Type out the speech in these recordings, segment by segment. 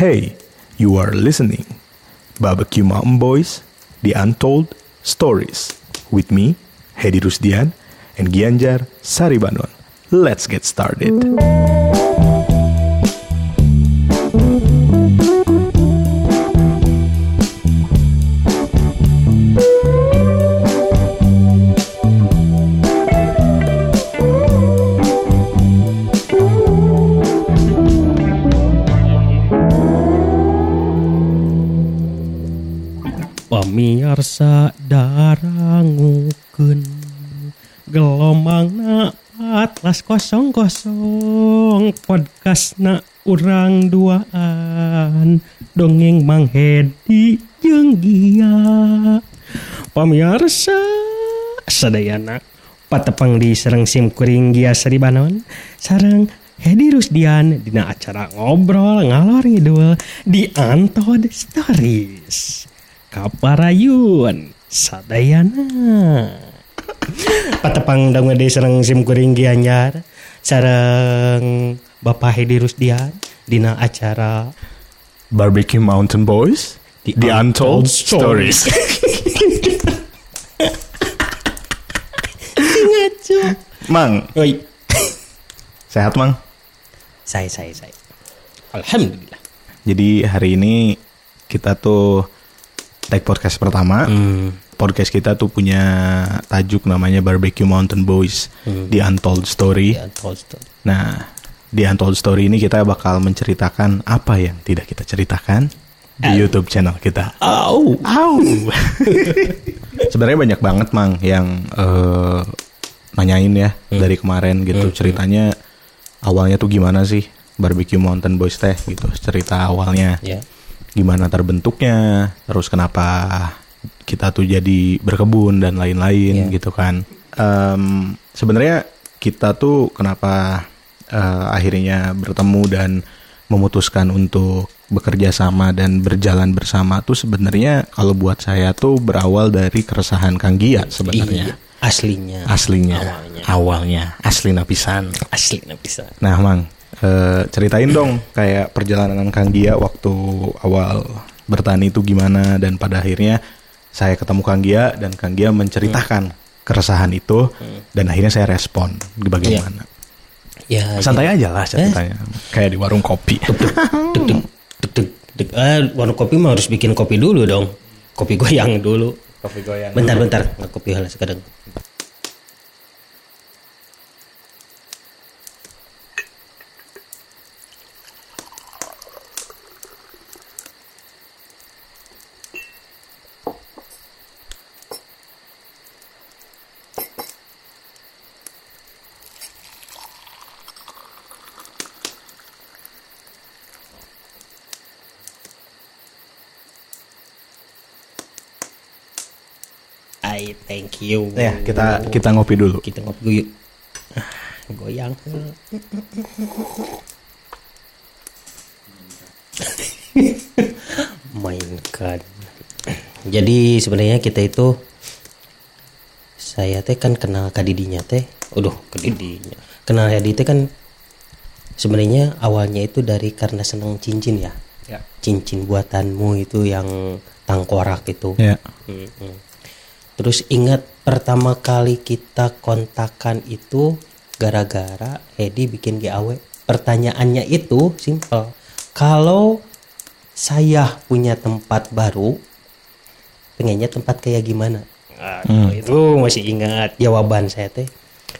Hey, you are listening. Barbecue Mountain Boys, The Untold Stories. With me, Hedi Rusdian, and Gianjar Saribanon. Let's get started. Kosong kosong podcastna urang duaan. Dongeng Mang Hedi jeung Gia. Pamirsa sadayana patepang di serang sim kuring Gia Seribanon sarang Hedi Rusdian dina acara ngobrol ngalor ngidul di Antod Stories. Kaparayun sadayana patepang dong di serang sim kuring gianyar sarang Bapak Hedi Rusdian dina acara Barbecue Mountain Boys, The The, Untold, Untold Stories. ngaco Mang, Oi sehat Mang? saya saya saya Alhamdulillah Jadi hari ini kita tuh take podcast pertama. hmm. Podcast kita tuh punya tajuk namanya Barbecue Mountain Boys, Hmm. The Untold Story. The Untold Story Nah, di Untold Story ini kita bakal menceritakan apa yang tidak kita ceritakan di YouTube channel kita. Au Au. Sebenarnya banyak banget mang yang eh, nanyain ya dari kemarin gitu ceritanya awalnya tuh gimana sih Barbecue Mountain Boys teh gitu cerita awalnya ya gimana terbentuknya terus kenapa kita tuh jadi berkebun dan lain-lain Iya. gitu kan. Em, sebenarnya kita tuh kenapa eh, akhirnya bertemu dan memutuskan untuk bekerja sama dan berjalan bersama tuh sebenarnya kalau buat saya tuh berawal dari keresahan Kang Gia sebenarnya. Iya, aslinya. Aslinya. Awalnya. Awalnya. Asli napisan. Asli bisa Nah, Mang, eh, ceritain dong kayak perjalanan Kang Gia waktu awal bertani itu gimana dan pada akhirnya saya ketemu Kang Gia dan Kang Gia menceritakan keresahan itu dan akhirnya saya respon bagaimana. ya Santai aja lah ceritanya. Kayak di warung kopi. deg deg deg deg deg ah warung kopi mah harus bikin kopi dulu dong kopi goyang dulu kopi goyang. bentar bentar nggak kopi halas kadang You Ya, kita kita ngopi dulu. kita ngopi yuk goyang mainkan jadi sebenarnya kita itu saya teh kan kenal kadidinya teh aduh kadidinya kenal Hedi teh kan sebenarnya awalnya itu dari karena senang cincin ya Ya. cincin buatanmu itu yang tangkorak itu Ya. Mm-mm. Terus ingat pertama kali kita kontakan itu gara-gara Hedi bikin GAW. Pertanyaannya itu simple. Kalau saya punya tempat baru, pengennya tempat kayak gimana? Nah, Itu masih ingat jawaban saya teh.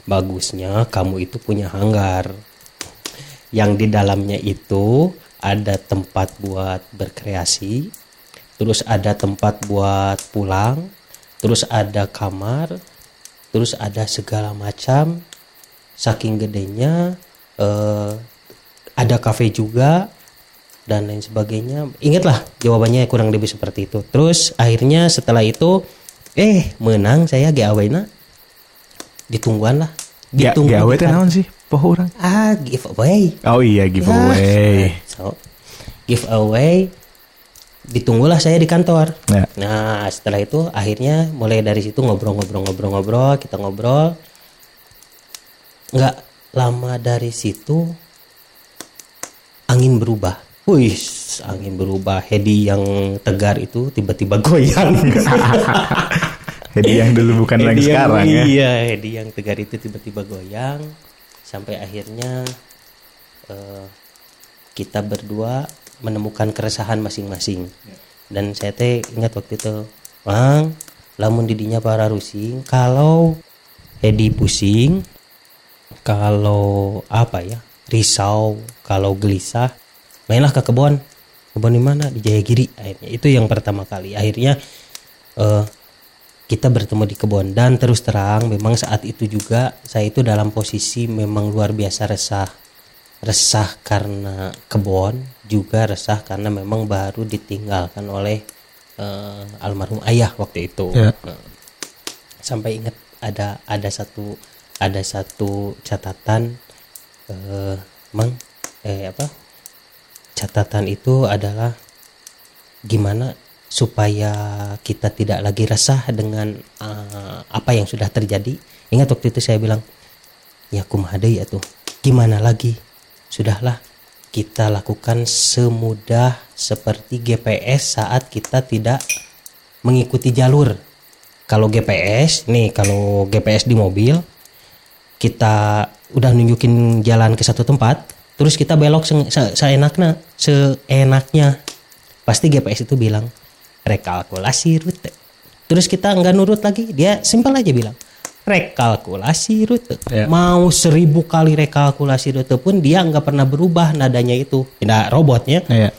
Bagusnya kamu itu punya hanggar. Yang di dalamnya itu ada tempat buat berkreasi, terus ada tempat buat pulang, terus ada kamar, terus ada segala macam. Saking gedenya eh, ada kafe juga dan lain sebagainya. Ingatlah jawabannya kurang lebih seperti itu. Terus akhirnya setelah itu eh menang saya GAW na ditungguan lah. Ya, Ditunggu gawe teh naon sih? Poho urang. Ah, giveaway. Oh iya giveaway. So, giveaway ditunggulah saya di kantor. Ya. Nah, setelah itu akhirnya mulai dari situ ngobrol-ngobrol-ngobrol-ngobrol, kita ngobrol. Nggak lama dari situ angin berubah. Wih, angin berubah. Hedi yang tegar itu tiba-tiba goyang. Jadi yang dulu bukan lagi Hedi yang- sekarang ya. Iya, Hedi yang tegar itu tiba-tiba goyang sampai akhirnya eh, kita berdua menemukan keresahan masing-masing. Dan saya teh ingat waktu itu, Bang, lamun didinya para rusing, kalau Hedi pusing, kalau apa ya, risau, kalau gelisah, mainlah ke kebun. Kebun di mana? Di Jayagiri. Akhirnya itu yang pertama kali. Akhirnya eh, kita bertemu di kebun dan terus terang memang saat itu juga saya itu dalam posisi memang luar biasa resah resah karena kebun juga resah karena memang baru ditinggalkan oleh eh, almarhum ayah waktu itu Ya. Nah, sampai ingat ada ada satu ada satu catatan eh mang eh apa catatan itu adalah gimana supaya kita tidak lagi resah dengan eh, apa yang sudah terjadi. Ingat waktu itu saya bilang, ya kumaha deui atuh. Gimana lagi? Sudahlah kita lakukan semudah seperti GPS saat kita tidak mengikuti jalur. Kalau GPS, nih kalau GPS di mobil, kita udah nunjukin jalan ke satu tempat, terus kita belok se- se- seenaknya, seenaknya. Pasti GPS itu bilang rekalkulasi rute. Terus kita nggak nurut lagi, dia simpel aja bilang rekalkulasi rute. Ya. Mau seribu kali rekalkulasi rute pun dia nggak pernah berubah nadanya itu, tidak robotnya. Iya.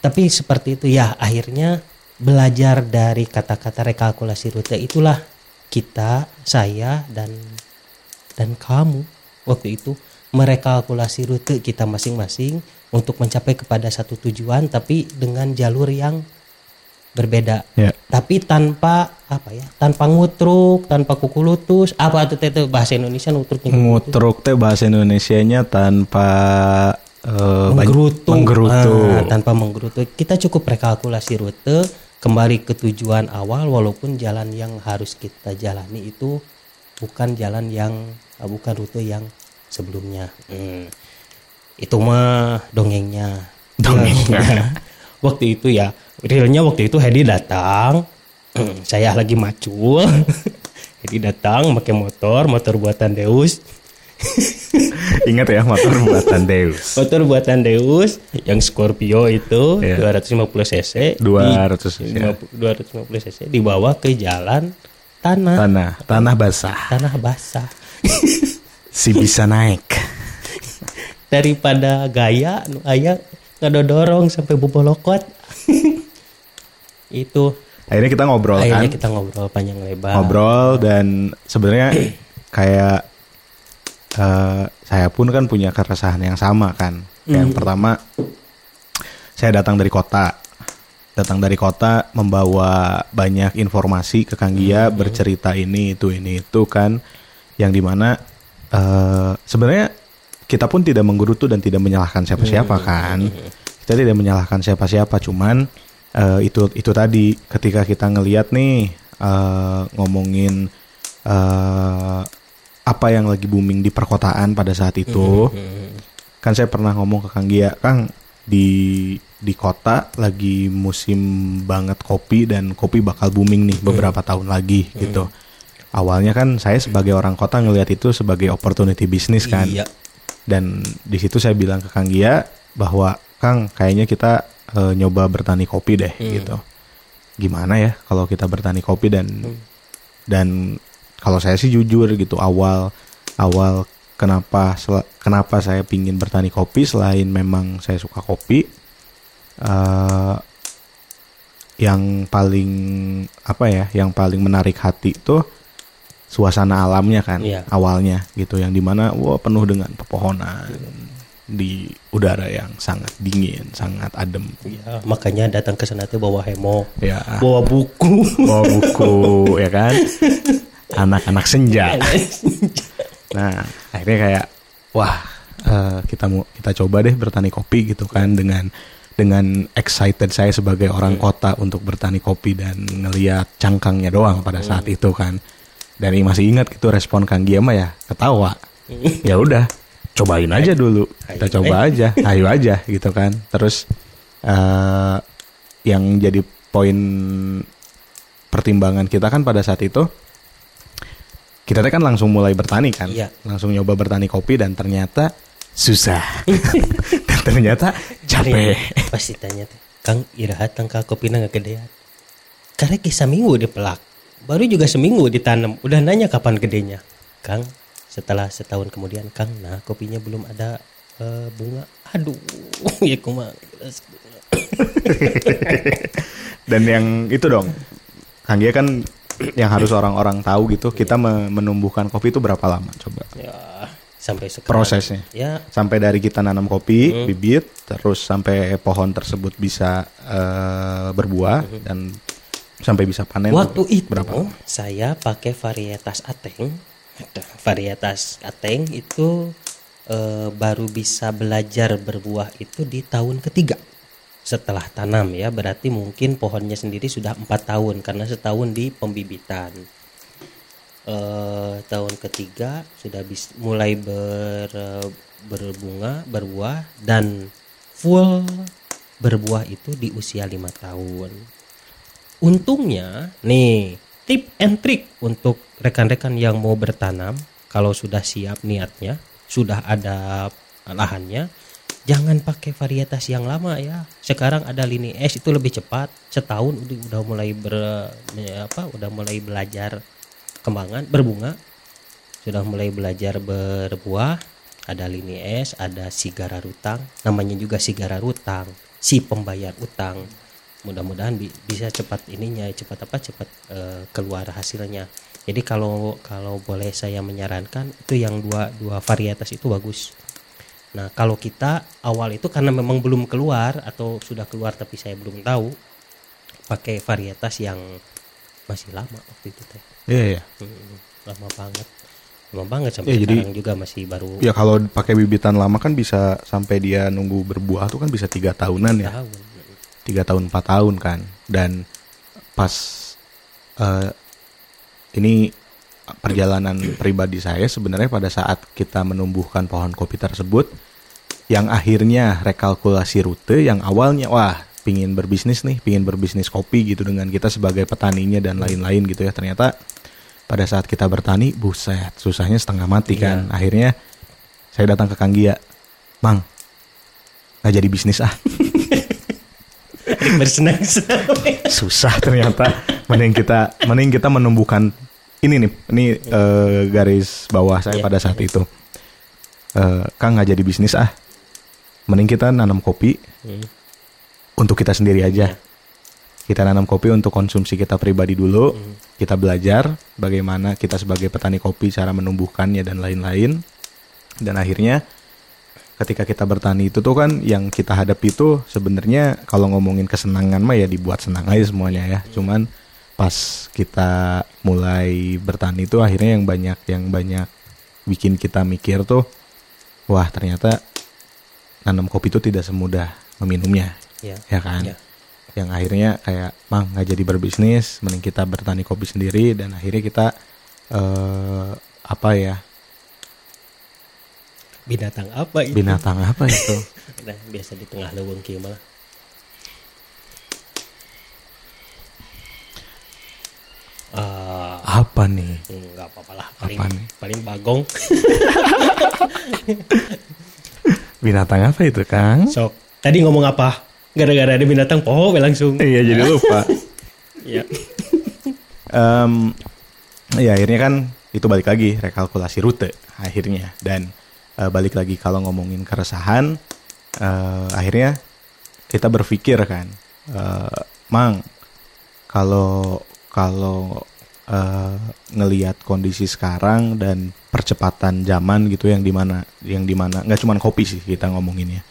Tapi seperti itu ya akhirnya belajar dari kata-kata rekalkulasi rute itulah kita, saya dan dan kamu waktu itu merekalkulasi rute kita masing-masing untuk mencapai kepada satu tujuan tapi dengan jalur yang berbeda. Ya. Tapi tanpa apa ya? Tanpa ngutruk, tanpa kuku lutus. Apa itu teh bahasa Indonesia nutruk Ngutruk teh bahasa Indonesianya tanpa banyak- menggerutu, menggerutu. Ah, tanpa menggerutu. Kita cukup rekalkulasi rute, kembali ke tujuan awal, walaupun jalan yang harus kita jalani itu bukan jalan yang ah, bukan rute yang sebelumnya. Hmm. Itu mah dongengnya. Dongengnya. waktu itu ya, realnya waktu itu Hedi datang, Hmm, saya lagi macul. Hedi datang pakai motor, motor buatan Deus. Ingat ya motor buatan Deus. Motor buatan Deus yang Scorpio itu Iya. 250 cc 200 di, ya. 250 cc dibawa ke jalan tanah Tanah, tanah basah. tanah basah Si bisa naik. daripada gaya nu aya dorong sampai bobolokot itu Akhirnya kita ngobrol akhirnya kan. kita ngobrol panjang lebar Ngobrol dan sebenarnya kayak eh, saya pun kan punya keresahan yang sama kan. Yang pertama saya datang dari kota. Datang dari kota membawa banyak informasi ke Kang Gia bercerita ini itu ini itu kan yang di mana eh, sebenarnya kita pun tidak menggerutu dan tidak menyalahkan siapa-siapa kan. Kita tidak menyalahkan siapa-siapa cuman eh, itu itu tadi ketika kita ngelihat nih eh, ngomongin eh, apa yang lagi booming di perkotaan pada saat itu kan saya pernah ngomong ke Kang Gia Kang di di kota lagi musim banget kopi dan kopi bakal booming nih beberapa tahun lagi gitu. Awalnya kan saya sebagai orang kota ngelihat itu sebagai opportunity bisnis kan. Iya. Dan di situ saya bilang ke Kang Gia bahwa Kang kayaknya kita eh, nyoba bertani kopi deh gitu. Gimana ya kalau kita bertani kopi dan dan kalau saya sih jujur gitu awal awal kenapa sel- kenapa saya pingin bertani kopi selain memang saya suka kopi eh yang paling apa ya yang paling menarik hati tuh suasana alamnya kan Iya. awalnya gitu yang di mana wah penuh dengan pepohonan di udara yang sangat dingin sangat adem. Ya, makanya datang ke sana tuh bawa hemo ya bawa buku. Bawa buku ya kan? Anak-anak senja. Nah akhirnya kayak wah eh, kita mau kita coba deh bertani kopi gitu kan dengan dengan excited saya sebagai orang kota untuk bertani kopi dan ngelihat cangkangnya doang pada saat itu kan. Dan masih ingat gitu respon Kang Gia mah ya ketawa. Ya udah cobain aja dulu. Kita coba aja. Ayo aja gitu kan. Terus eh, yang jadi poin pertimbangan kita kan pada saat itu kita kan langsung mulai bertani kan, Iya. langsung nyoba bertani kopi dan ternyata susah. Dan ternyata capek. pasti tanya kang irahat tangka kopi nggak gedean? Karena kisah minggu dipelak. Baru juga seminggu ditanam. Udah nanya kapan gedenya. Kang setelah setahun kemudian kang nah kopinya belum ada eh, bunga aduh ya kuma Dan yang itu dong, Kang Gia kan yang harus orang-orang tahu gitu, kita me- menumbuhkan kopi itu berapa lama coba ya sampai sekarang prosesnya? ya Sampai dari kita nanam kopi, bibit, terus sampai pohon tersebut bisa eh, berbuah dan sampai bisa panen. Waktu itu berapa? saya pakai varietas ateng. Varietas ateng itu eh, baru bisa belajar berbuah itu di tahun ketiga. Setelah tanam ya berarti mungkin pohonnya sendiri sudah empat tahun karena setahun di pembibitan. Eh, tahun ketiga sudah bis, mulai ber, berbunga berbuah dan full berbuah itu di usia lima tahun. Untungnya, nih tip and trick untuk rekan-rekan yang mau bertanam, kalau sudah siap niatnya, sudah ada lahannya, jangan pakai varietas yang lama ya. Sekarang ada lini S itu lebih cepat, setahun udah, mulai ber apa, udah mulai belajar kembangan berbunga, sudah mulai belajar berbuah, ada lini S, ada sigara rutang, namanya juga sigara rutang, si pembayar utang mudah-mudahan bi- bisa cepat ininya cepat apa cepat eh, keluar hasilnya. Jadi kalau kalau boleh saya menyarankan itu yang dua dua varietas itu bagus. Nah kalau kita awal itu karena memang belum keluar atau sudah keluar tapi saya belum tahu pakai varietas yang masih lama waktu itu teh. Iya, iya. Hmm, lama banget. Lama banget sampai Ya, jadi- sekarang juga masih baru Ya kalau pakai bibitan lama kan bisa sampai dia nunggu berbuah tuh kan bisa tiga tahunan ya. tahun tiga tahun empat tahun kan. Dan pas eh, ini perjalanan pribadi saya sebenarnya pada saat kita menumbuhkan pohon kopi tersebut yang akhirnya rekalkulasi rute yang awalnya wah pingin berbisnis nih pingin berbisnis kopi gitu dengan kita sebagai petaninya dan lain-lain gitu ya. Ternyata pada saat kita bertani buset susahnya setengah mati kan. Akhirnya saya datang ke Kang Gia Mang nggak jadi bisnis ah susah ternyata. Mending kita mending kita menumbuhkan ini nih. Ini eh, garis bawah saya Iya. pada saat itu. Eh, kang nggak jadi bisnis ah. Mending kita nanam kopi Hmm. untuk kita sendiri aja. Kita nanam kopi untuk konsumsi kita pribadi dulu. Kita belajar bagaimana kita sebagai petani kopi cara menumbuhkannya dan lain-lain. Dan akhirnya ketika kita bertani itu tuh kan yang kita hadapi itu sebenarnya kalau ngomongin kesenangan mah ya dibuat senang aja semuanya ya. Cuman pas kita mulai bertani itu akhirnya yang banyak yang banyak bikin kita mikir tuh wah ternyata nanam kopi itu tidak semudah meminumnya ya ya kan? Ya. yang akhirnya kayak mang nggak jadi berbisnis mending kita bertani kopi sendiri. Dan akhirnya kita eh apa ya binatang apa itu binatang apa itu Nah, biasa di tengah leuweung kieu mah. Ah, apa nih enggak apa-apa lah. Paling Apa nih? paling bagong. binatang apa itu kang Sok. Tadi ngomong apa? Gara-gara ada binatang poho langsung. iya jadi lupa Iya. Em, ya akhirnya kan itu balik lagi rekalkulasi rute akhirnya dan eh, balik lagi kalau ngomongin keresahan eh, akhirnya kita berpikir kan eh, mang kalau kalau eh, ngelihat kondisi sekarang dan percepatan zaman gitu yang di mana yang di mana nggak cuma kopi sih kita ngomonginnya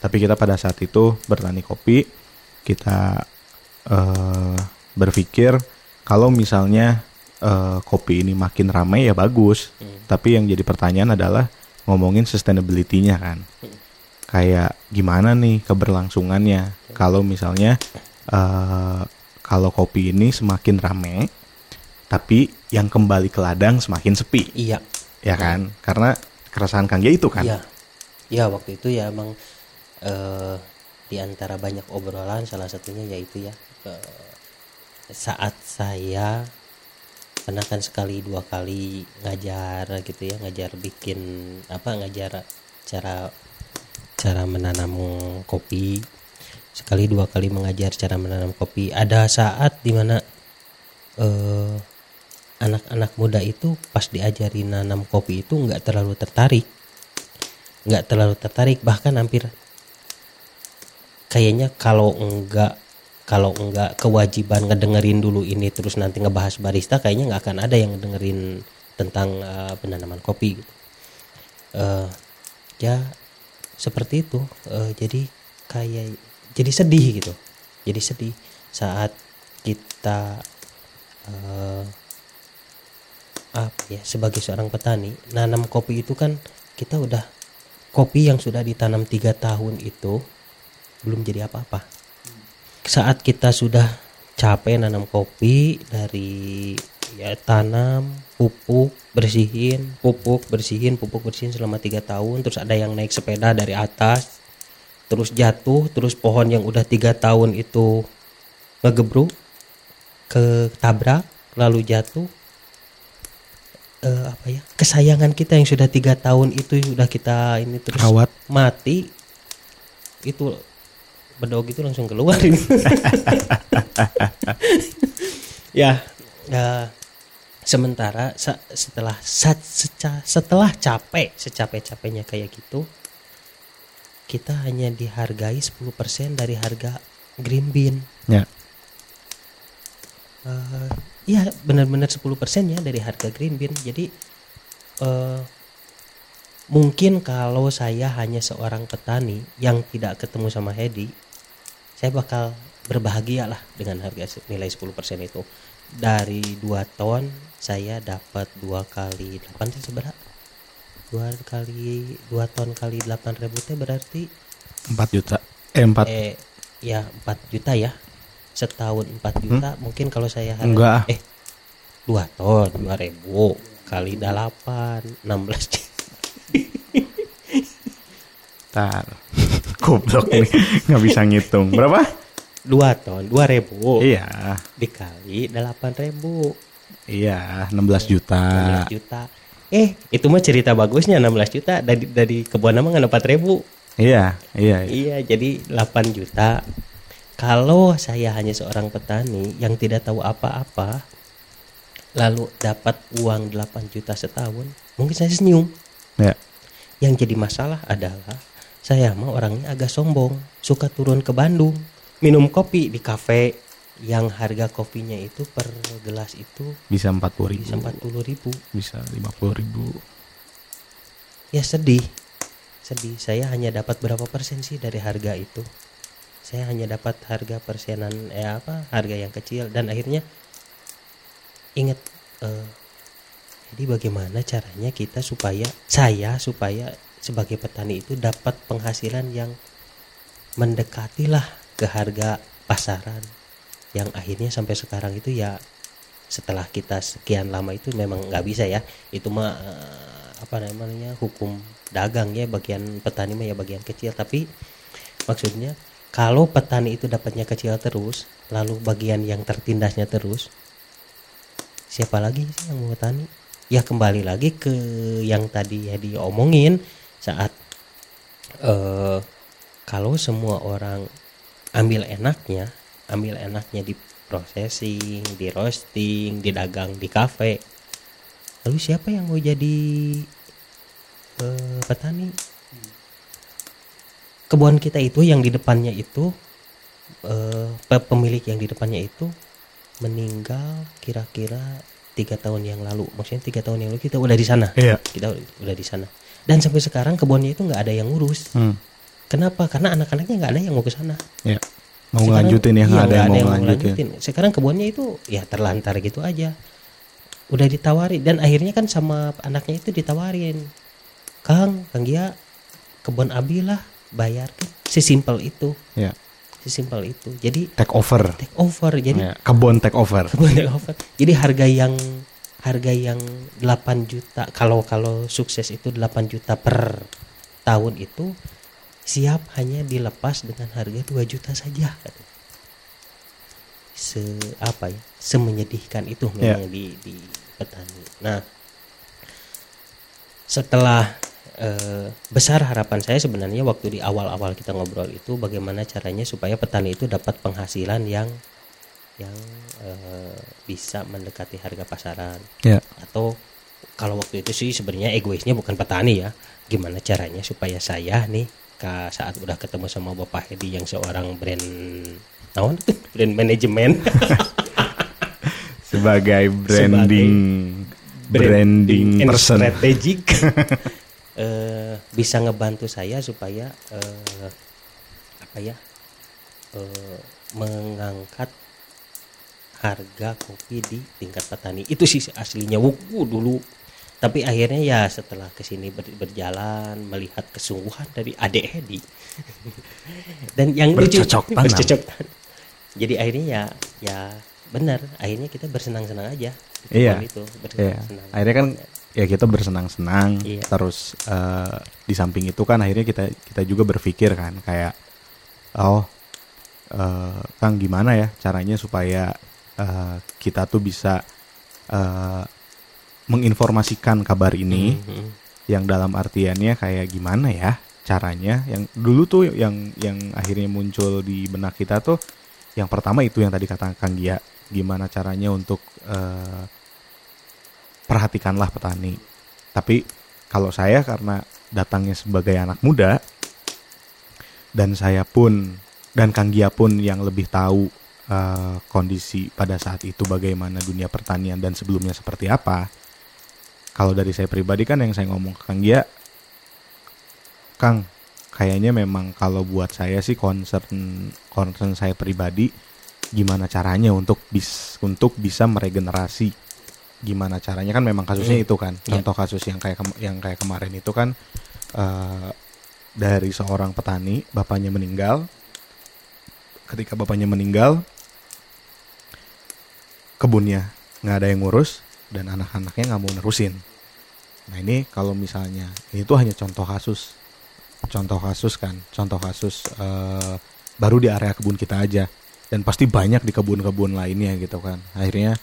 tapi kita pada saat itu bertani kopi kita eh, berpikir kalau misalnya eh, kopi ini makin ramai ya bagus tapi yang jadi pertanyaan adalah ngomongin sustainability-nya kan. Kayak gimana nih keberlangsungannya? Kalau misalnya eh, kalau kopi ini semakin rame tapi yang kembali ke ladang semakin sepi. Iya. ya kan? Karena keresahan Kang itu kan? Iya. Ya waktu itu ya emang eh di antara banyak obrolan salah satunya yaitu ya eh, saat saya pernah kan sekali dua kali ngajar gitu ya ngajar bikin apa ngajar cara cara menanam kopi. Sekali dua kali mengajar cara menanam kopi. Ada saat di mana eh, anak-anak muda itu pas diajari nanam kopi itu nggak terlalu tertarik. Nggak terlalu tertarik bahkan hampir kayaknya kalau enggak kalau enggak kewajiban ngedengerin dulu ini terus nanti ngebahas barista kayaknya nggak akan ada yang ngedengerin tentang uh, penanaman kopi gitu. Uh, ya seperti itu. Uh, jadi kayak jadi sedih gitu. Jadi sedih saat kita uh, apa ya sebagai seorang petani nanam kopi itu kan kita udah kopi yang sudah ditanam tiga tahun itu belum jadi apa-apa saat kita sudah capek nanam kopi dari ya tanam pupuk bersihin pupuk bersihin pupuk bersihin selama tiga tahun terus ada yang naik sepeda dari atas terus jatuh terus pohon yang udah tiga tahun itu ngegebruk ke tabrak lalu jatuh eh, apa ya kesayangan kita yang sudah tiga tahun itu sudah kita ini terus Rawat. mati itu bedog itu langsung keluar ya, ya sementara sa- setelah sa- seca- setelah capek secapek-capeknya kayak gitu kita hanya dihargai 10% dari harga green bean Ya. Eh, Iya benar-benar 10% ya dari harga green bean. Jadi eh, mungkin kalau saya hanya seorang petani yang tidak ketemu sama Hedi, saya bakal berbahagia lah dengan harga nilai 10% itu. Dari 2 ton saya dapat dua kali 8 itu seberapa? Dua kali 2 ton kali 8 ribu teh berarti 4 juta. Eh 4. eh ya 4 juta ya setahun 4 juta mungkin kalau saya hari Enggak ah. eh 2 ton 2000 kali 8 16 Tar. Goblok nih. Nggak bisa ngitung. Berapa? 2 ton 2000 Iya. dikali 8000 Iya, 16 juta. 16 juta eh itu mah cerita bagusnya 16 juta dari dari kebun nama nggak 4000 Iya, iya. iya. Iya, jadi 8 juta. Kalau saya hanya seorang petani yang tidak tahu apa-apa, lalu dapat uang 8 juta setahun, mungkin saya senyum. Ya. Yang jadi masalah adalah saya mah orangnya agak sombong, suka turun ke Bandung, minum kopi di kafe yang harga kopinya itu per gelas itu Bisa 40 ribu. bisa 40 ribu. Bisa 50 ribu. Ya sedih, sedih. Saya hanya dapat berapa persen sih dari harga itu? Saya hanya dapat harga persenan, eh apa? Harga yang kecil dan akhirnya ingat. eh, jadi bagaimana caranya kita supaya saya supaya sebagai petani itu dapat penghasilan yang mendekatilah ke harga pasaran yang akhirnya sampai sekarang itu ya setelah kita sekian lama itu memang nggak bisa ya. Itu mah eh, apa namanya hukum dagang ya bagian petani mah ya bagian kecil. Tapi maksudnya kalau petani itu dapatnya kecil terus lalu bagian yang tertindasnya terus siapa lagi sih yang mau petani? Ya kembali lagi ke yang tadi ya diomongin saat eh kalau semua orang ambil enaknya ambil enaknya di processing di roasting di dagang di kafe lalu siapa yang mau jadi eh, petani? Kebun kita itu yang di depannya itu pe- pemilik yang di depannya itu meninggal kira-kira tiga tahun yang lalu. Maksudnya tiga tahun yang lalu kita udah di sana. Iya. kita udah di sana dan sampai sekarang kebunnya itu nggak ada yang ngurus Hmm. kenapa karena anak-anaknya nggak ada yang mau ke sana Ya. Mau sekarang- ngelanjutin ya, iya, nggak ada yang mau mau ngelanjutin. Sekarang kebunnya itu ya terlantar gitu aja. Udah ditawari dan akhirnya kan sama anaknya itu ditawarin, Kang, Kang Gia, kebun Abi lah, bayar. Sesimpel itu, Ya. sesimpel itu. Jadi Take over. take over. Jadi Ya. Kebun take over. kebun take over. Jadi harga yang harga yang 8 juta kalau kalau sukses itu 8 juta per tahun itu siap hanya dilepas dengan harga 2 juta saja. Se apa ya? Semenyedihkan itu Ya. memang di di petani. Nah, setelah eh, besar harapan saya sebenarnya waktu di awal-awal kita ngobrol itu bagaimana caranya supaya petani itu dapat penghasilan yang yang eh, bisa mendekati harga pasaran. Ya. atau kalau waktu itu sih sebenarnya egoisnya bukan petani ya. Gimana caranya supaya saya nih ka saat udah ketemu sama Bapak Hedi yang seorang brand naon tuh brand manajemen Sebagai branding branding and person. strategic. Eh, bisa ngebantu saya supaya eh, apa ya eh, mengangkat harga kopi di tingkat petani itu sih aslinya wuku dulu tapi akhirnya ya setelah ke sini ber- berjalan melihat kesungguhan dari adek Hedi dan yang lucu Bercocok tanam. bercocok tanam. jadi akhirnya ya ya benar akhirnya kita bersenang-senang aja di Iya. itu Iya. bersenang-senang Akhirnya kan ya kita bersenang-senang. Iya. Terus eh, di samping itu kan akhirnya kita kita juga berpikir kan kayak oh eh, Kang gimana ya caranya supaya eh, kita tuh bisa eh, menginformasikan kabar ini Mhm. yang dalam artiannya kayak gimana ya caranya yang dulu tuh yang yang akhirnya muncul di benak kita tuh yang pertama itu yang tadi kata Kang Gia gimana caranya untuk eh, perhatikanlah petani tapi kalau saya karena datangnya sebagai anak muda dan saya pun dan Kang Gia pun yang lebih tahu eh, kondisi pada saat itu bagaimana dunia pertanian dan sebelumnya seperti apa. Kalau dari saya pribadi kan yang saya ngomong ke Kang Gia, Kang, kayaknya memang kalau buat saya sih concern concern saya pribadi gimana caranya untuk bis untuk bisa meregenerasi. Gimana caranya? Kan memang kasusnya Hmm. itu kan. Iya. contoh kasus yang kayak yang kayak kemarin itu kan eh, dari seorang petani bapaknya meninggal. Ketika bapaknya meninggal kebunnya nggak ada yang ngurus dan anak-anaknya nggak mau nerusin. Nah ini kalau misalnya ini tuh hanya contoh kasus, contoh kasus kan, contoh kasus eh, baru di area kebun kita aja dan pasti banyak di kebun-kebun lainnya gitu kan. Akhirnya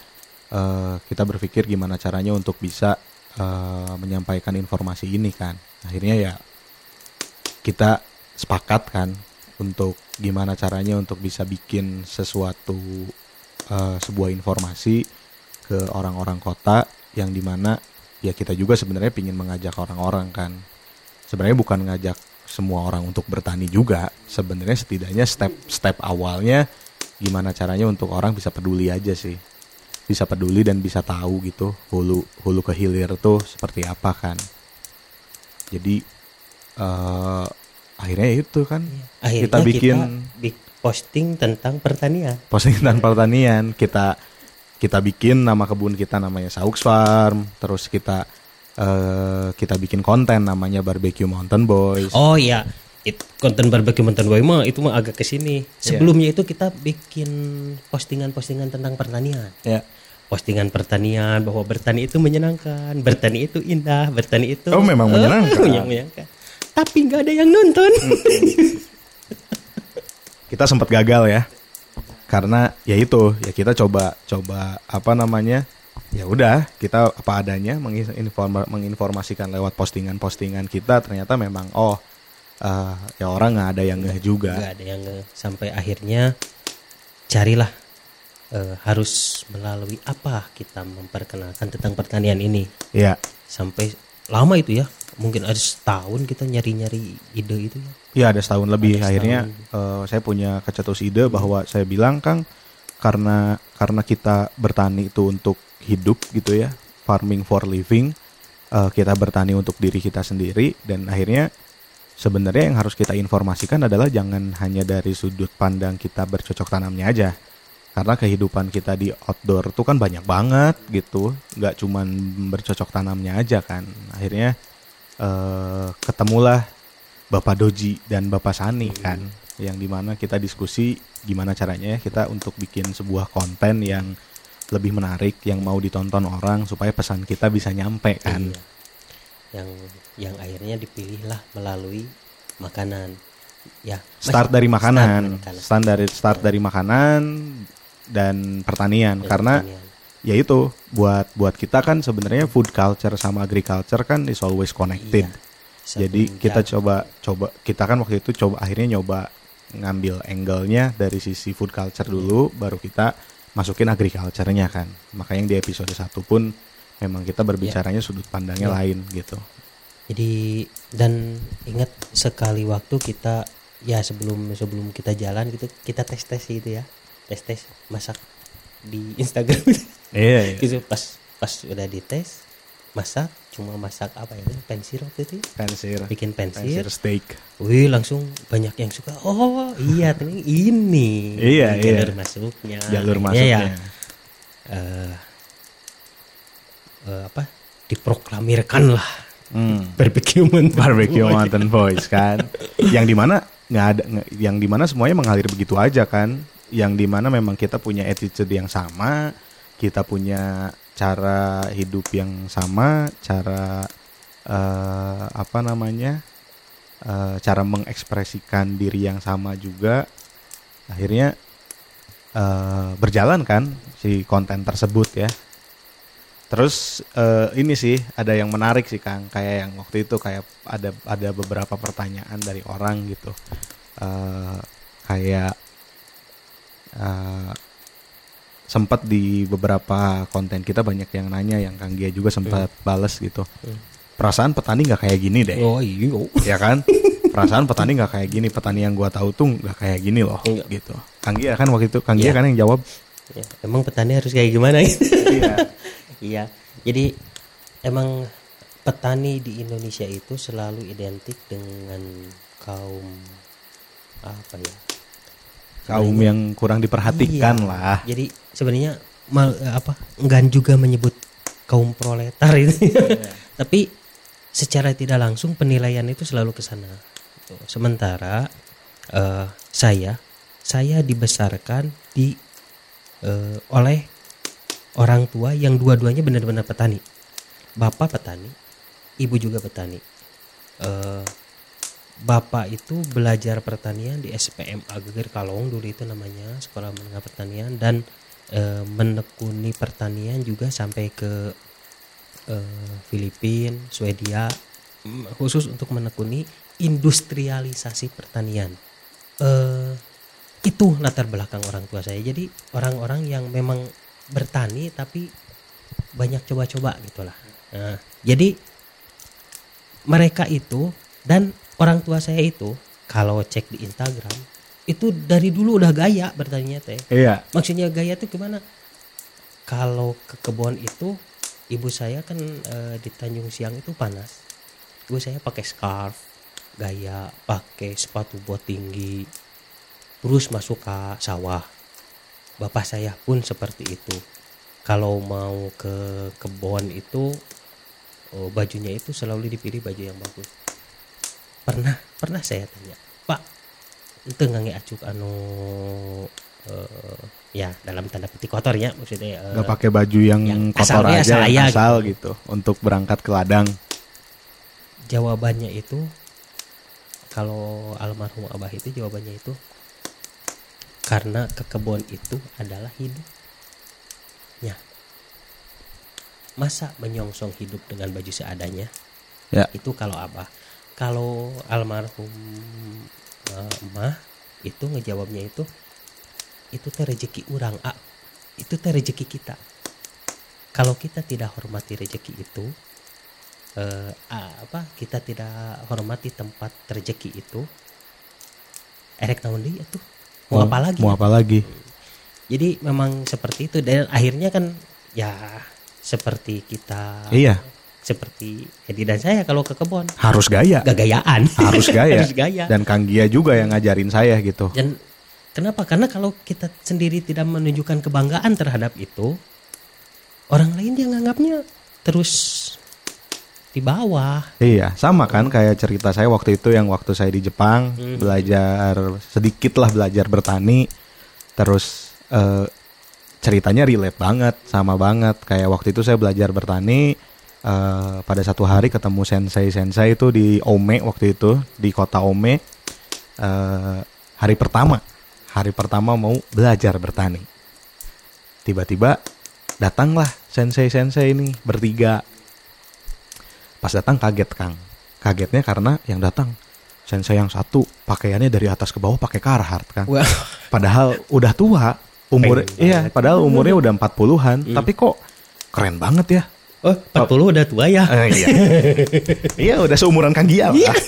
eh, kita berpikir gimana caranya untuk bisa eh, menyampaikan informasi ini kan. Akhirnya ya kita sepakat kan untuk gimana caranya untuk bisa bikin sesuatu eh, sebuah informasi ke orang-orang kota yang di mana ya kita juga sebenarnya ingin mengajak orang-orang kan. Sebenarnya bukan ngajak semua orang untuk bertani juga. Sebenarnya setidaknya step-step awalnya gimana caranya untuk orang bisa peduli aja sih. Bisa peduli dan bisa tahu gitu hulu hulu ke hilir tuh seperti apa kan. Jadi eh akhirnya itu kan. Akhirnya kita bikin bi- posting tentang pertanian. Postingan pertanian kita kita bikin nama kebun kita namanya Saux Farm terus kita eh, kita bikin konten namanya Barbecue Mountain Boys. Oh ya it, konten barbecue mountain boy mah itu mah agak ke sini sebelumnya itu kita bikin postingan-postingan tentang pertanian. Ya postingan pertanian bahwa bertani itu menyenangkan. Bertani itu indah bertani itu Oh, memang Eh, menyenangkan. yang menyenangkan. Tapi nggak ada yang nonton kita sempat gagal ya. Karena ya itu ya kita coba coba apa namanya ya udah kita apa adanya menginforma- menginformasikan lewat postingan-postingan kita ternyata memang oh eh, ya orang nggak ada yang ngeh juga. Nggak ada yang nge- sampai akhirnya carilah eh, harus melalui apa kita memperkenalkan tentang pertanian ini. Ya sampai lama itu ya. Mungkin ada setahun kita nyari-nyari ide itu ya. Ya ada setahun lebih. Ada akhirnya eh, saya punya kecetus ide bahwa saya bilang Kang karena karena kita bertani itu untuk hidup gitu ya farming for living eh, kita bertani untuk diri kita sendiri dan akhirnya sebenarnya yang harus kita informasikan adalah jangan hanya dari sudut pandang kita bercocok tanamnya aja karena kehidupan kita di outdoor tuh kan banyak banget gitu. Nggak cuman bercocok tanamnya aja kan. Akhirnya eh, ketemulah Bapak Doji dan Bapak Sani kan. Yang di mana kita diskusi gimana caranya ya kita untuk bikin sebuah konten yang lebih menarik yang mau ditonton orang supaya pesan kita bisa nyampe kan. Iya. yang yang akhirnya dipilihlah melalui makanan. Ya start dari makanan, makanan. start dari start dari makanan dan pertanian Dan karena pertanian. ya itu buat buat kita kan sebenarnya food culture sama agriculture kan is always connected. Iya. Satu Jadi kita coba coba kita kan waktu itu coba akhirnya nyoba ngambil angle-nya dari sisi food culture dulu baru kita masukin agriculture-nya kan. Makanya yang di episode 1 pun memang kita berbicaranya sudut pandangnya Iya. lain gitu. Jadi dan ingat sekali waktu kita ya sebelum sebelum kita jalan gitu kita tes tes gitu ya tes tes masak di Instagram Iya, gitu pas pas udah dites masak cuma masak apa ya pensil waktu itu ya? Pensir. bikin Pensir pensil steak. wih langsung banyak yang suka oh iya ini Iya, iya. jalur masuknya Jalur masuknya. ya eh, eh, apa diproklamirkan lah Hmm. barbecue mountain Barbecue. Mountain Boys kan. yang di mana nggak ada yang di mana semuanya mengalir begitu aja kan. Yang di mana memang kita punya attitude yang sama, kita punya cara hidup yang sama, cara eh, apa namanya, eh, cara mengekspresikan diri yang sama juga. Akhirnya eh, berjalan kan si konten tersebut ya. Terus eh, ini sih ada yang menarik sih Kang, kayak yang waktu itu kayak ada ada beberapa pertanyaan dari orang gitu, Eh, kayak eh, sempat di beberapa konten kita banyak yang nanya, yang Kang Gia juga sempat bales gitu. Hmm. Perasaan petani nggak kayak gini deh, oh iya ya kan? Perasaan petani nggak kayak gini, petani yang gua tahu tuh nggak kayak gini loh, Iya. gitu. Kang Gia kan waktu itu, Kang Gia Iya. kan yang jawab. Ya, emang petani harus kayak gimana Iya. Iya, jadi emang petani di Indonesia itu selalu identik dengan kaum apa ya? Kaum yang kurang diperhatikan Iya. lah. Jadi sebenarnya mal, apa? Enggan juga menyebut kaum proletar itu. Tapi secara tidak langsung penilaian itu selalu ke sana. Gitu. Sementara eh, saya saya dibesarkan di eh, oleh orang tua yang dua-duanya benar-benar petani. Bapak petani, ibu juga petani. Eh, bapak itu belajar pertanian di SPM Ageger Kalong dulu itu namanya Sekolah Menengah Pertanian dan eh, menekuni pertanian juga sampai ke eh, Filipina, Swedia khusus untuk menekuni industrialisasi pertanian. Eh, itu latar belakang orang tua saya. Jadi orang-orang yang memang bertani tapi banyak coba-coba gitulah. Nah, jadi mereka itu dan orang tua saya itu kalau cek di Instagram itu dari dulu udah gaya bertanya teh. Iya. Maksudnya gaya tuh gimana? Kalau ke kebun itu ibu saya kan eh, di Tanjung Siang itu panas. Ibu saya pakai scarf, gaya, pakai sepatu bot tinggi, terus masuk ke sawah. Bapak saya pun seperti itu. Kalau mau ke kebun itu oh, bajunya itu selalu dipilih baju yang bagus. Pernah, pernah saya tanya, Pak, itu nggak acuk anu eh, ya dalam tanda petik kotor ya maksudnya eh, nggak pakai baju yang, yang kotor aja saya asal gitu. gitu. untuk berangkat ke ladang jawabannya itu kalau almarhum abah itu jawabannya itu karena ke kebun itu adalah hidupnya masa menyongsong hidup dengan baju seadanya ya itu kalau abah kalau almarhum eh, emah itu ngejawabnya itu itu teh rezeki orang ah itu teh rezeki kita. Kalau kita tidak hormati rezeki itu eh, apa kita tidak hormati tempat rezeki itu erek tahun dia tuh mau apa lagi? mau apa lagi? Jadi memang seperti itu. Dan akhirnya kan ya seperti kita iya seperti Edi dan saya kalau ke kebun. Harus gaya. Gagayaan. Harus gaya. Harus gaya. Dan Kang Gia juga yang ngajarin saya gitu. Dan kenapa? Karena kalau kita sendiri tidak menunjukkan kebanggaan terhadap itu orang lain dia nganggapnya terus di bawah. Iya sama kan kayak cerita saya waktu itu yang waktu saya di Jepang Mhm. belajar sedikit lah belajar bertani. Terus eh, ceritanya relate banget sama banget. Kayak waktu itu saya belajar bertani eh, pada satu hari ketemu sensei sensei itu di Ome waktu itu di kota Ome eh, hari pertama, hari pertama mau belajar bertani. Tiba-tiba datanglah sensei-sensei ini bertiga. Pas datang kaget Kang. Kagetnya karena yang datang sensei yang satu pakaiannya dari atas ke bawah pakai Carhartt Kang. Wah, Padahal udah tua, umur iya, padahal umurnya udah 40-an, tapi kok keren banget ya. Oh 40 udah tua ya. Eh, iya. iya, udah seumuran Kang Gia lah.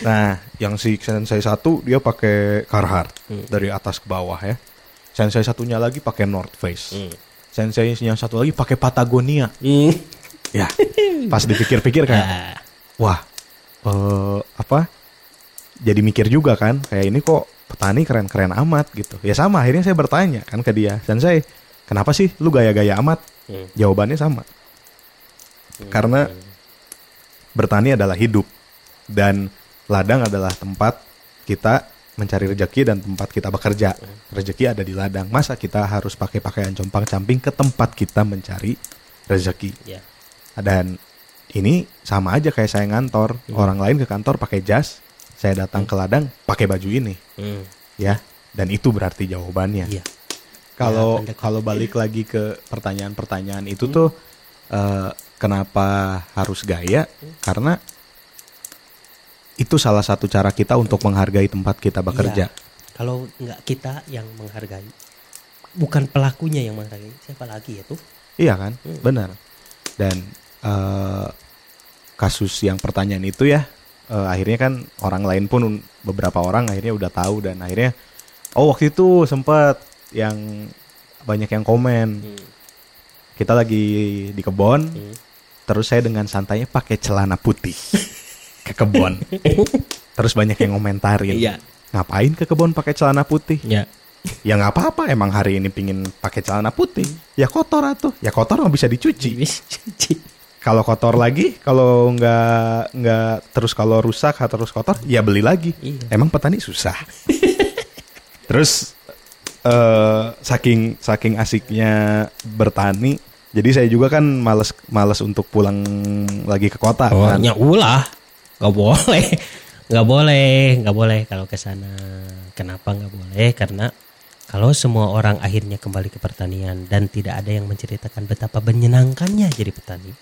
Nah, yang si sensei satu dia pakai Carhartt dari atas ke bawah ya. Sensei satunya lagi pakai North Face. Hmm. Sensei yang satu lagi pakai Patagonia. Hmm. Ya, pas dipikir-pikir kayak, Ah, wah, eh, apa? Jadi mikir juga kan, kayak ini kok petani keren-keren amat gitu. Ya sama, akhirnya saya bertanya kan ke dia, Sensei, kenapa sih lu gaya-gaya amat? Hmm. Jawabannya sama. Karena bertani adalah hidup dan ladang adalah tempat kita mencari rezeki dan tempat kita bekerja. Rezeki ada di ladang. Masa kita harus pakai pakaian compang-camping ke tempat kita mencari rezeki? ya. Dan ini sama aja kayak saya ngantor. Orang lain ke kantor pakai jas, saya datang ke ladang pakai baju ini, Hmm. ya. Dan itu berarti jawabannya. Iya. Kalau Ya, kalau balik lagi ke pertanyaan-pertanyaan itu tuh eh, kenapa harus gaya? Karena itu salah satu cara kita untuk menghargai tempat kita bekerja. Iya. Kalau nggak kita yang menghargai, bukan pelakunya yang menghargai, siapa lagi ya tuh? Iya kan? Hmm. Benar. Dan eh, kasus yang pertanyaan itu ya eh, akhirnya kan orang lain pun beberapa orang akhirnya udah tahu dan akhirnya oh waktu itu sempat yang banyak yang komen Hmm. kita lagi di kebon Hmm. Terus saya dengan santainya pakai celana putih ke kebon terus banyak yang ngomentarin Iya. ngapain ke kebon pakai celana putih? Ya. ya nggak apa-apa emang hari ini pingin pakai celana putih. Ya kotor atuh. Ya kotor mah bisa dicuci. Kalau kotor lagi kalau nggak nggak terus kalau rusak atau terus kotor ya beli lagi. Iya. emang petani susah. Terus eh saking saking asiknya bertani jadi saya juga kan males males untuk pulang lagi ke kota Oh, kan ya ulah. Nggak boleh. Nggak boleh, nggak boleh kalau ke sana. Kenapa nggak boleh? Karena kalau semua orang akhirnya kembali ke pertanian dan tidak ada yang menceritakan betapa menyenangkannya jadi petani.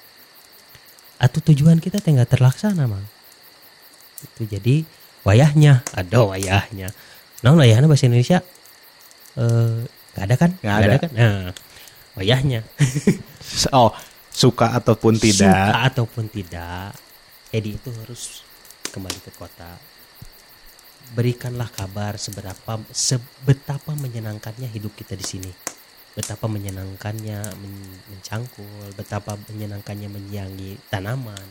Atau tujuan kita teh nggak terlaksana, Mang. Itu jadi wayahnya, ada wayahnya. Nah, wayahnya bahasa Indonesia eh nggak ada kan? Nggak ada. kan? Nah, wayahnya. oh suka ataupun tidak Suka ataupun tidak, Edi itu harus kembali ke kota. Berikanlah kabar seberapa sebetapa menyenangkannya hidup kita di sini. Betapa menyenangkannya men- mencangkul, betapa menyenangkannya menyiangi tanaman,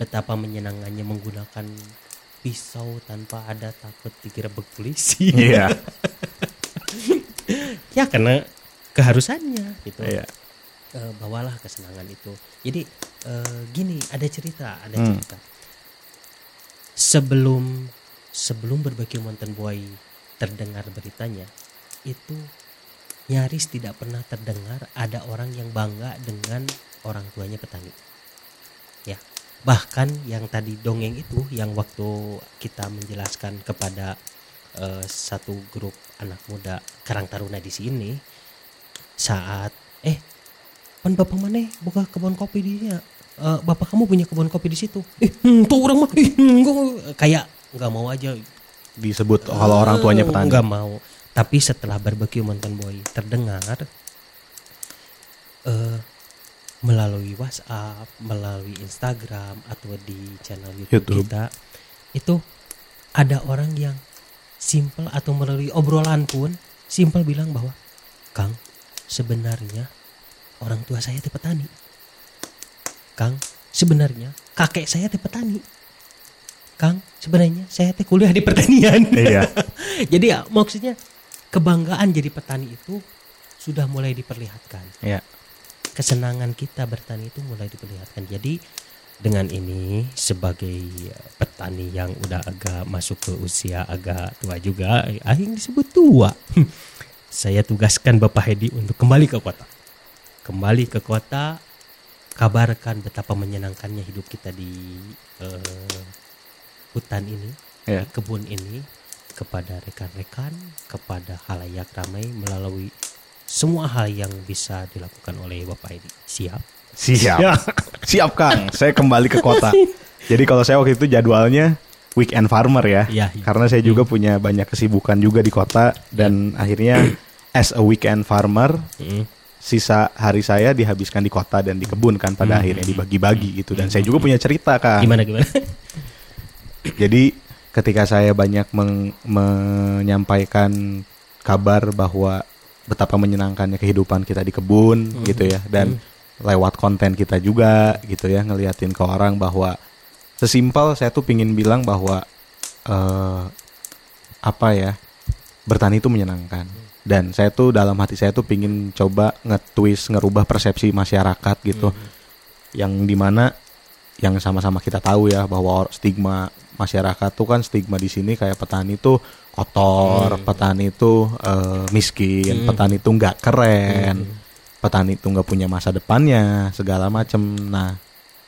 betapa menyenangkannya menggunakan pisau tanpa ada takut digerebek polisi. iya ya karena keharusannya gitu. iya Eh, bawalah kesenangan itu. Jadi eh, gini, ada cerita, ada Hmm. cerita. Sebelum sebelum berbagi Mountain Boy terdengar beritanya, itu nyaris tidak pernah terdengar ada orang yang bangga dengan orang tuanya petani. Ya, bahkan yang tadi dongeng itu, yang waktu kita menjelaskan kepada eh, satu grup anak muda Karang Taruna di sini, saat eh pan bapak mana buka kebun kopi di sini Eh, bapak kamu punya kebun kopi di situ? Eh hmm, tuh orang mah eh, hmm, kayak nggak mau aja. Disebut kalau orang tuanya petani. nggak mau. Tapi setelah barbecue mountain boy terdengar eh melalui WhatsApp melalui Instagram atau di channel YouTube, YouTube. kita itu ada orang yang simple atau melalui obrolan pun simple bilang bahwa Kang sebenarnya orang tua saya teh petani. Kang sebenarnya kakek saya teh petani. Kang sebenarnya saya teh kuliah di pertanian. Iya. Jadi ya, maksudnya kebanggaan jadi petani itu sudah mulai diperlihatkan. Iya. Kesenangan kita bertani itu mulai diperlihatkan. Jadi dengan ini sebagai petani yang udah agak masuk ke usia agak tua juga eh, akhing disebut tua saya tugaskan Bapak Hedi untuk kembali ke kota kembali ke kota kabarkan betapa menyenangkannya hidup kita di eh, hutan ini Ya. di kebun ini kepada rekan-rekan, kepada halayak ramai melalui semua hal yang bisa dilakukan oleh Bapak ini. Siap? Siap. Siap Kang. Saya kembali ke kota. Jadi kalau saya waktu itu jadwalnya weekend farmer ya. Iya. Karena saya juga punya banyak kesibukan juga di kota dan akhirnya as a weekend farmer Mm. sisa hari saya dihabiskan di kota dan di kebun kan pada akhirnya dibagi-bagi gitu dan saya juga punya cerita Kang. Gimana gimana? Jadi ketika saya banyak meng- menyampaikan kabar bahwa betapa menyenangkannya kehidupan kita di kebun gitu ya dan lewat konten kita juga gitu ya ngeliatin ke orang bahwa sesimpel saya tuh pingin bilang bahwa eh apa ya bertani itu menyenangkan. Dan saya tuh dalam hati saya tuh pingin coba nge-twist ngerubah persepsi masyarakat gitu. Yang di mana yang sama-sama kita tahu ya bahwa stigma masyarakat tuh kan stigma di sini kayak petani tuh kotor, petani tuh eh, miskin, petani tuh nggak keren, petani tuh nggak punya masa depannya, segala macem. Nah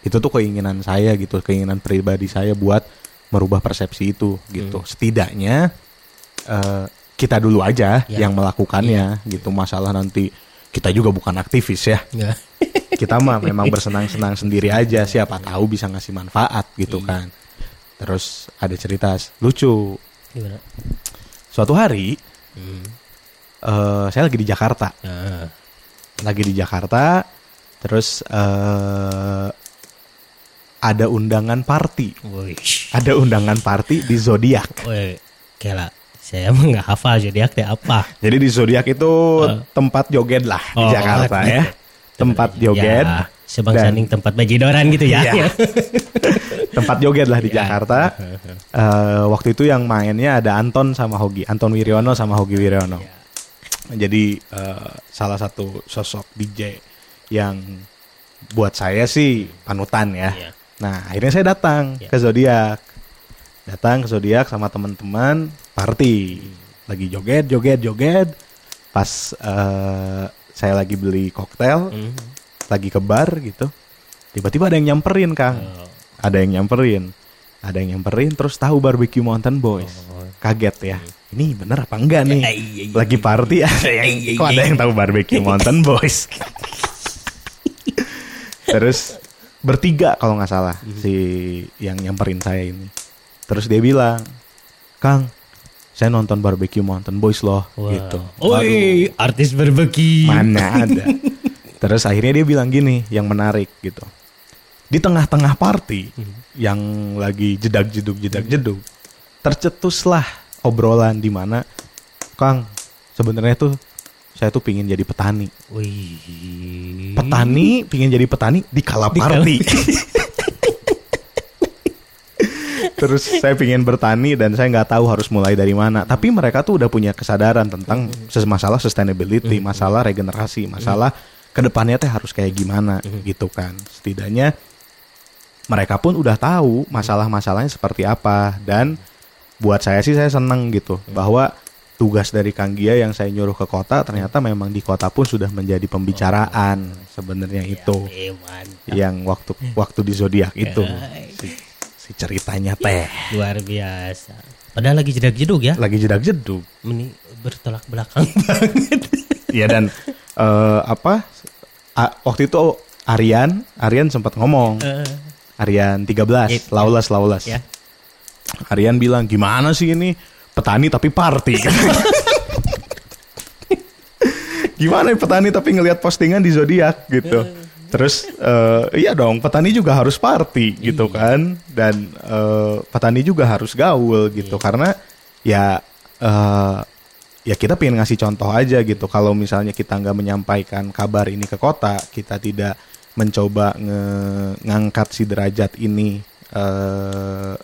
itu tuh keinginan saya gitu, keinginan pribadi saya buat merubah persepsi itu gitu. Setidaknya eh, kita dulu aja Ya. yang melakukannya gitu. Masalah nanti kita juga bukan aktivis ya Nggak. kita mah memang bersenang-senang sendiri aja siapa tahu bisa ngasih manfaat gitu kan terus ada cerita lucu Gimana? suatu hari Hmm. eh, saya lagi di Jakarta Nah, lagi di Jakarta terus eh, ada undangan party wih. ada undangan party di zodiak Kela, saya emang nggak hafal zodiak teh apa. jadi di zodiak itu tempat joget lah di Oh, Jakarta gitu. ya tempat joget Ya, sebangsa Dan- tempat bajidoran gitu ya. Iya. tempat joget lah di Ya. Jakarta. Eh, waktu itu yang mainnya ada Anton sama Hogi, Anton Wiryono sama Hogi Wiryono. Ya. Jadi eh, salah satu sosok DJ yang buat saya sih panutan ya. Iya. Nah akhirnya saya datang Ya. ke Zodiak, datang ke Zodiak sama teman-teman party, lagi joget, joget, joget. Pas eh, saya lagi beli koktail, Hmm. lagi ke bar gitu tiba-tiba ada yang nyamperin kang Oh. ada yang nyamperin ada yang nyamperin terus tahu barbecue mountain boys kaget ya ini bener apa enggak nih Eh, iya, iya, lagi party iya, kok ada iya. yang tahu barbecue mountain boys terus bertiga kalau nggak salah si yang nyamperin saya ini terus dia bilang kang saya nonton barbecue mountain boys loh Wah. gitu Woi, artis berbagi. Mana ada. Terus akhirnya dia bilang gini, yang menarik gitu. Di tengah-tengah party yang lagi jedak-jeduk jedak-jeduk, tercetuslah obrolan di mana Kang, sebenarnya tuh saya tuh pingin jadi petani. Wih. Petani pingin jadi petani di kala Di kala- party. Terus saya pingin bertani dan saya nggak tahu harus mulai dari mana. Tapi mereka tuh udah punya kesadaran tentang ses- masalah sustainability, masalah regenerasi, masalah ke depannya teh harus kayak gimana gitu kan. Setidaknya mereka pun udah tahu masalah-masalahnya seperti apa dan buat saya sih saya seneng gitu bahwa tugas dari Kang Gia yang saya nyuruh ke kota ternyata memang di kota pun sudah menjadi pembicaraan sebenarnya itu Eh, mantap. yang waktu waktu di zodiak itu si, si ceritanya teh Luar biasa. Padahal lagi jedak-jeduk ya. lagi jedak jeduk Ini bertolak belakang banget. ya dan eh, apa a- waktu itu Aryan Aryan sempat ngomong Eh, Aryan 13 Iya. Laulas Laulas ya. Aryan bilang gimana sih ini petani tapi party. Gimana ya petani tapi ngelihat postingan di zodiak gitu. Terus eh, iya dong petani juga harus party gitu kan. Dan eh, petani juga harus gaul gitu. Karena ya eh, ya kita pengen ngasih contoh aja gitu. Kalau misalnya kita nggak menyampaikan kabar ini ke kota kita tidak mencoba nge- ngangkat si derajat ini eh,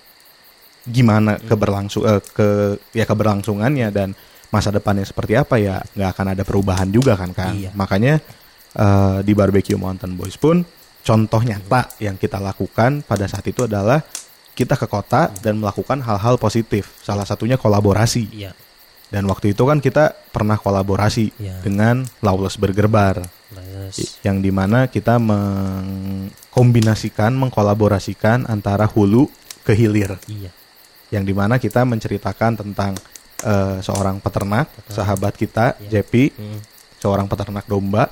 gimana keberlangsung eh, ke ya keberlangsungannya dan masa depannya seperti apa ya nggak akan ada perubahan juga kan kan Iya. makanya eh, di barbecue mountain boys pun contoh nyata yang kita lakukan pada saat itu adalah kita ke kota dan melakukan hal-hal positif salah satunya kolaborasi Iya. dan waktu itu kan kita pernah kolaborasi Iya. dengan Lawless Burger Bar yang di mana kita mengkombinasikan mengkolaborasikan antara hulu ke hilir iya. Yang di mana kita menceritakan tentang eh, seorang peternak, sahabat kita Iya. JP, Hmm. seorang peternak domba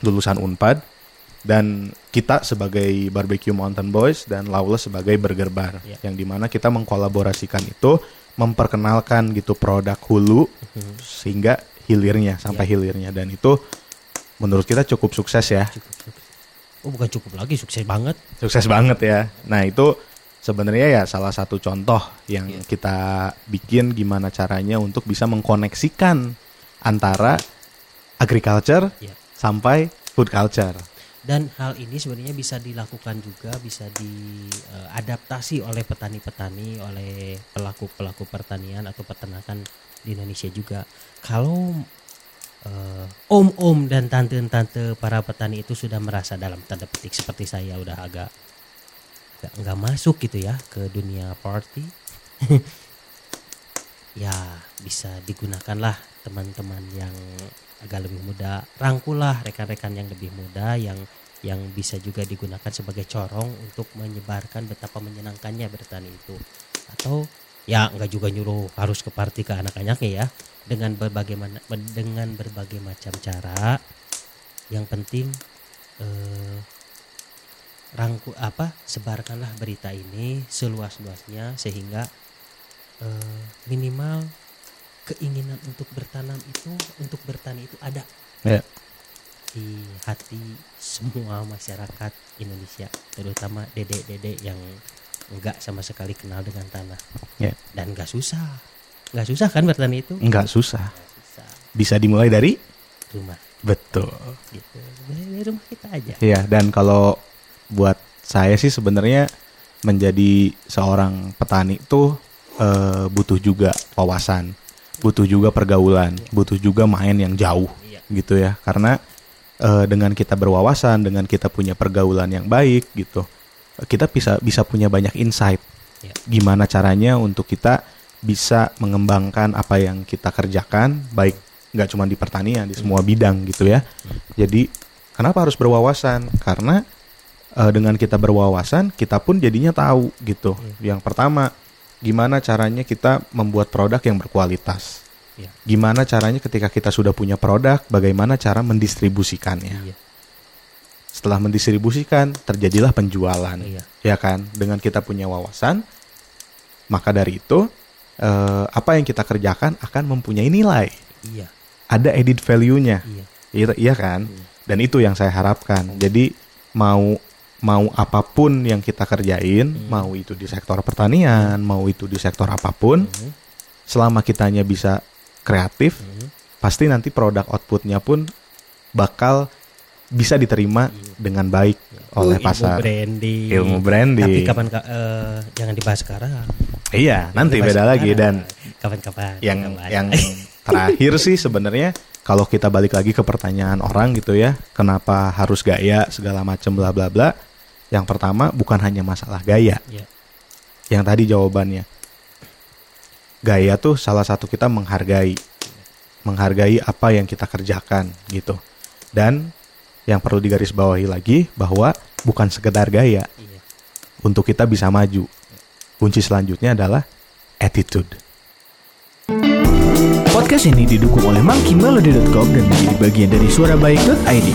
lulusan Unpad dan kita sebagai Barbecue Mountain Boys dan Lawless sebagai Burger Bar Iya. yang di mana kita mengkolaborasikan itu memperkenalkan gitu produk hulu Hmm. sehingga hilirnya sampai hilirnya dan itu menurut kita cukup sukses ya Cukup, cukup. Oh bukan cukup lagi, sukses banget. sukses banget ya nah itu sebenarnya ya salah satu contoh yang Iya. kita bikin gimana caranya untuk bisa mengkoneksikan antara agriculture Iya. sampai food culture Dan hal ini sebenarnya bisa dilakukan juga, bisa diadaptasi oleh petani-petani, oleh pelaku-pelaku pertanian atau peternakan di Indonesia juga. Kalau eh, om-om dan tante-tante para petani itu sudah merasa dalam tanda petik seperti saya udah agak nggak nggak masuk gitu ya ke dunia party, ya bisa digunakanlah teman-teman yang agak lebih muda. Rangkulah rekan-rekan yang lebih muda yang yang bisa juga digunakan sebagai corong untuk menyebarkan betapa menyenangkannya bertani itu. Atau ya nggak juga nyuruh harus ke party ke anak-anaknya ya. Dengan berbagai mana- dengan berbagai macam cara. Yang penting eh, rangku apa sebarkanlah berita ini seluas-luasnya sehingga eh, minimal keinginan untuk bertanam itu untuk bertani itu ada ya. di hati semua masyarakat Indonesia terutama dedek-dedek yang enggak sama sekali kenal dengan tanah. Ya. Dan enggak susah. Enggak susah kan bertani itu? Nggak susah. Susah. Bisa dimulai dari rumah. Betul. Gitu. Dari rumah kita aja. Ya dan kalau buat saya sih sebenarnya menjadi seorang petani itu eh, butuh juga wawasan butuh juga pergaulan butuh juga main yang jauh iya. gitu ya. Karena eh, dengan kita berwawasan dengan kita punya pergaulan yang baik gitu kita bisa bisa punya banyak insight Ya. gimana caranya untuk kita bisa mengembangkan apa yang kita kerjakan baik nggak cuma di pertanian di semua bidang gitu ya. Jadi kenapa harus berwawasan? Karena eh, dengan kita berwawasan kita pun jadinya tahu gitu. Yang pertama gimana caranya kita membuat produk yang berkualitas? Iya. Gimana caranya ketika kita sudah punya produk, bagaimana cara mendistribusikannya. iya. Setelah mendistribusikan, terjadilah penjualan, iya. Ya kan? Dengan kita punya wawasan, maka dari itu eh, apa yang kita kerjakan akan mempunyai nilai, iya. Ada added value-nya, iya. Iya, iya kan? Dan itu yang saya harapkan. Jadi mau mau apa pun yang kita kerjain, mau itu di sektor pertanian, mau itu di sektor apa pun, Mhm. selama kitanya bisa kreatif, Mhm. pasti nanti produk outputnya pun bakal bisa diterima dengan baik oleh Oh, ilmu pasar branding ilmu branding. tapi kapan ka- eh, jangan dibahas sekarang Iya, nanti Dibahas beda lagi sekarang. dan kapan-kapan yang kapan. yang terakhir sih sebenarnya kalau kita balik lagi ke pertanyaan orang gitu ya, kenapa harus gaya segala macam bla bla bla. Yang pertama bukan hanya masalah gaya. Iya. Yang tadi jawabannya. Gaya tuh salah satu kita menghargai. Menghargai apa yang kita kerjakan gitu. Dan yang perlu digarisbawahi lagi bahwa bukan sekedar gaya Iya. untuk kita bisa maju. Kunci selanjutnya adalah attitude. Podcast ini didukung oleh monkeymelody.com dan menjadi bagian dari suarabaik.id.